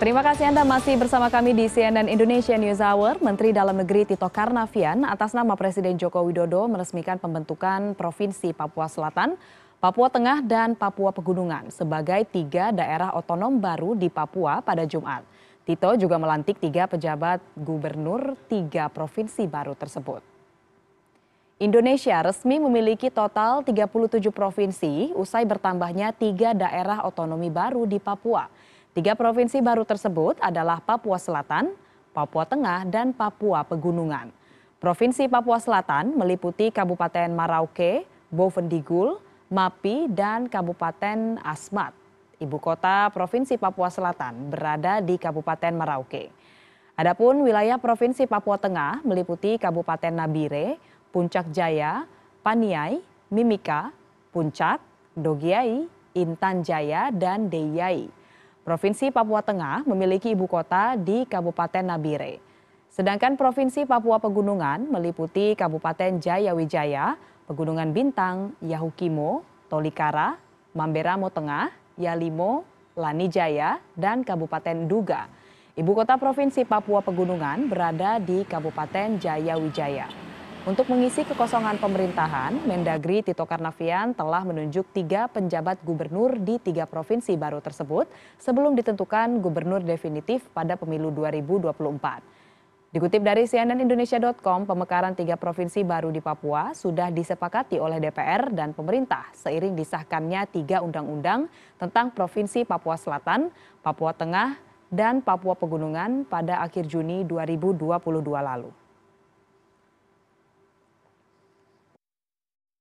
Terima kasih Anda masih bersama kami di CNN Indonesia News Hour. Menteri Dalam Negeri Tito Karnavian atas nama Presiden Joko Widodo meresmikan pembentukan Provinsi Papua Selatan, Papua Tengah, dan Papua Pegunungan sebagai tiga daerah otonom baru di Papua pada Jumat. Tito juga melantik tiga pejabat gubernur tiga provinsi baru tersebut. Indonesia resmi memiliki total 37 provinsi usai bertambahnya tiga daerah otonomi baru di Papua. Tiga provinsi baru tersebut adalah Papua Selatan, Papua Tengah, dan Papua Pegunungan. Provinsi Papua Selatan meliputi Kabupaten Marauke, Bovendigul, Mapi, dan Kabupaten Asmat. Ibu kota Provinsi Papua Selatan berada di Kabupaten Marauke. Adapun wilayah Provinsi Papua Tengah meliputi Kabupaten Nabire, Puncak Jaya, Paniai, Mimika, Puncak, Dogiai, Intan Jaya, dan Deyai. Provinsi Papua Tengah memiliki ibu kota di Kabupaten Nabire. Sedangkan Provinsi Papua Pegunungan meliputi Kabupaten Jayawijaya, Pegunungan Bintang, Yahukimo, Tolikara, Mamberamo Tengah, Yalimo, Lanijaya, dan Kabupaten Duga. Ibu kota Provinsi Papua Pegunungan berada di Kabupaten Jayawijaya. Untuk mengisi kekosongan pemerintahan, Mendagri Tito Karnavian telah menunjuk tiga penjabat gubernur di tiga provinsi baru tersebut sebelum ditentukan gubernur definitif pada pemilu 2024. Dikutip dari cnnindonesia.com, pemekaran tiga provinsi baru di Papua sudah disepakati oleh DPR dan pemerintah seiring disahkannya tiga undang-undang tentang Provinsi Papua Selatan, Papua Tengah, dan Papua Pegunungan pada akhir Juni 2022 lalu.